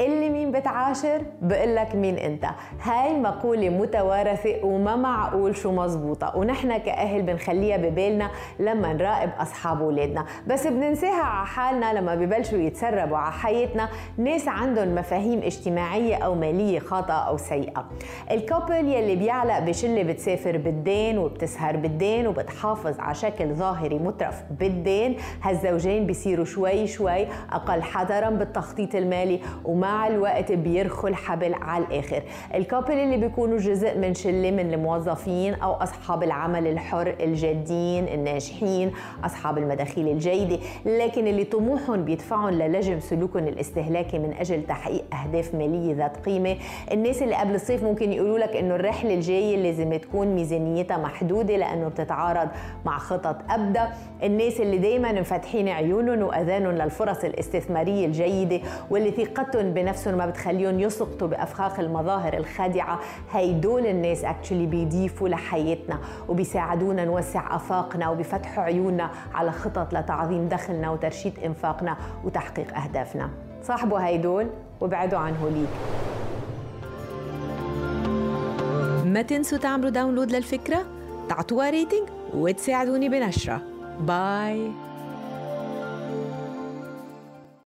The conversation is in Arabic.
اللي مين بتعاشر؟ بقول لك مين انت. هاي مقولة متوارثة وما معقول شو مزبوطة. ونحن كأهل بنخليها ببالنا لما نراقب أصحاب أولادنا. بس بننساها على حالنا لما ببلشوا يتسربوا على حياتنا. ناس عندهم مفاهيم اجتماعية أو مالية خاطئة أو سيئة. الكوبل يلي بيعلق بشلة بتسافر بالدين وبتسهر بالدين وبتحافظ على شكل ظاهري مترف بالدين. هالزوجين بيصيروا شوي شوي أقل حذرا بالتخطيط المالي وما مع الوقت بيرخوا الحبل على الآخر. الكابل اللي بيكونوا جزء من شلة من الموظفين أو أصحاب العمل الحر الجادين الناجحين أصحاب المداخيل الجيدة. لكن اللي طموحهم بيدفعهم للجم سلوكهم الاستهلاكي من أجل تحقيق أهداف مالية ذات قيمة. الناس اللي قبل الصيف ممكن يقولوا لك إنه الرحلة الجاية لازم تكون ميزانيتها محدودة لأنه بتتعارض مع خطط ابدا الناس اللي دائما مفتحين عيونهم وأذانهم للفرص الاستثمارية الجيدة واللي ثقتهم بنفسهم ما بتخليهم يسقطوا بأفخاخ المظاهر الخادعة. هيدول الناس اكشلي بيضيفوا لحياتنا وبيساعدونا نوسع آفاقنا وبيفتحوا عيوننا على خطط لتعظيم دخلنا وترشيد إنفاقنا وتحقيق أهدافنا. صاحبوا هيدول وابعدوا عن هوليك. ما تنسوا تعملوا download للفكرة تعطوها rating وتساعدوني بنشرة. bye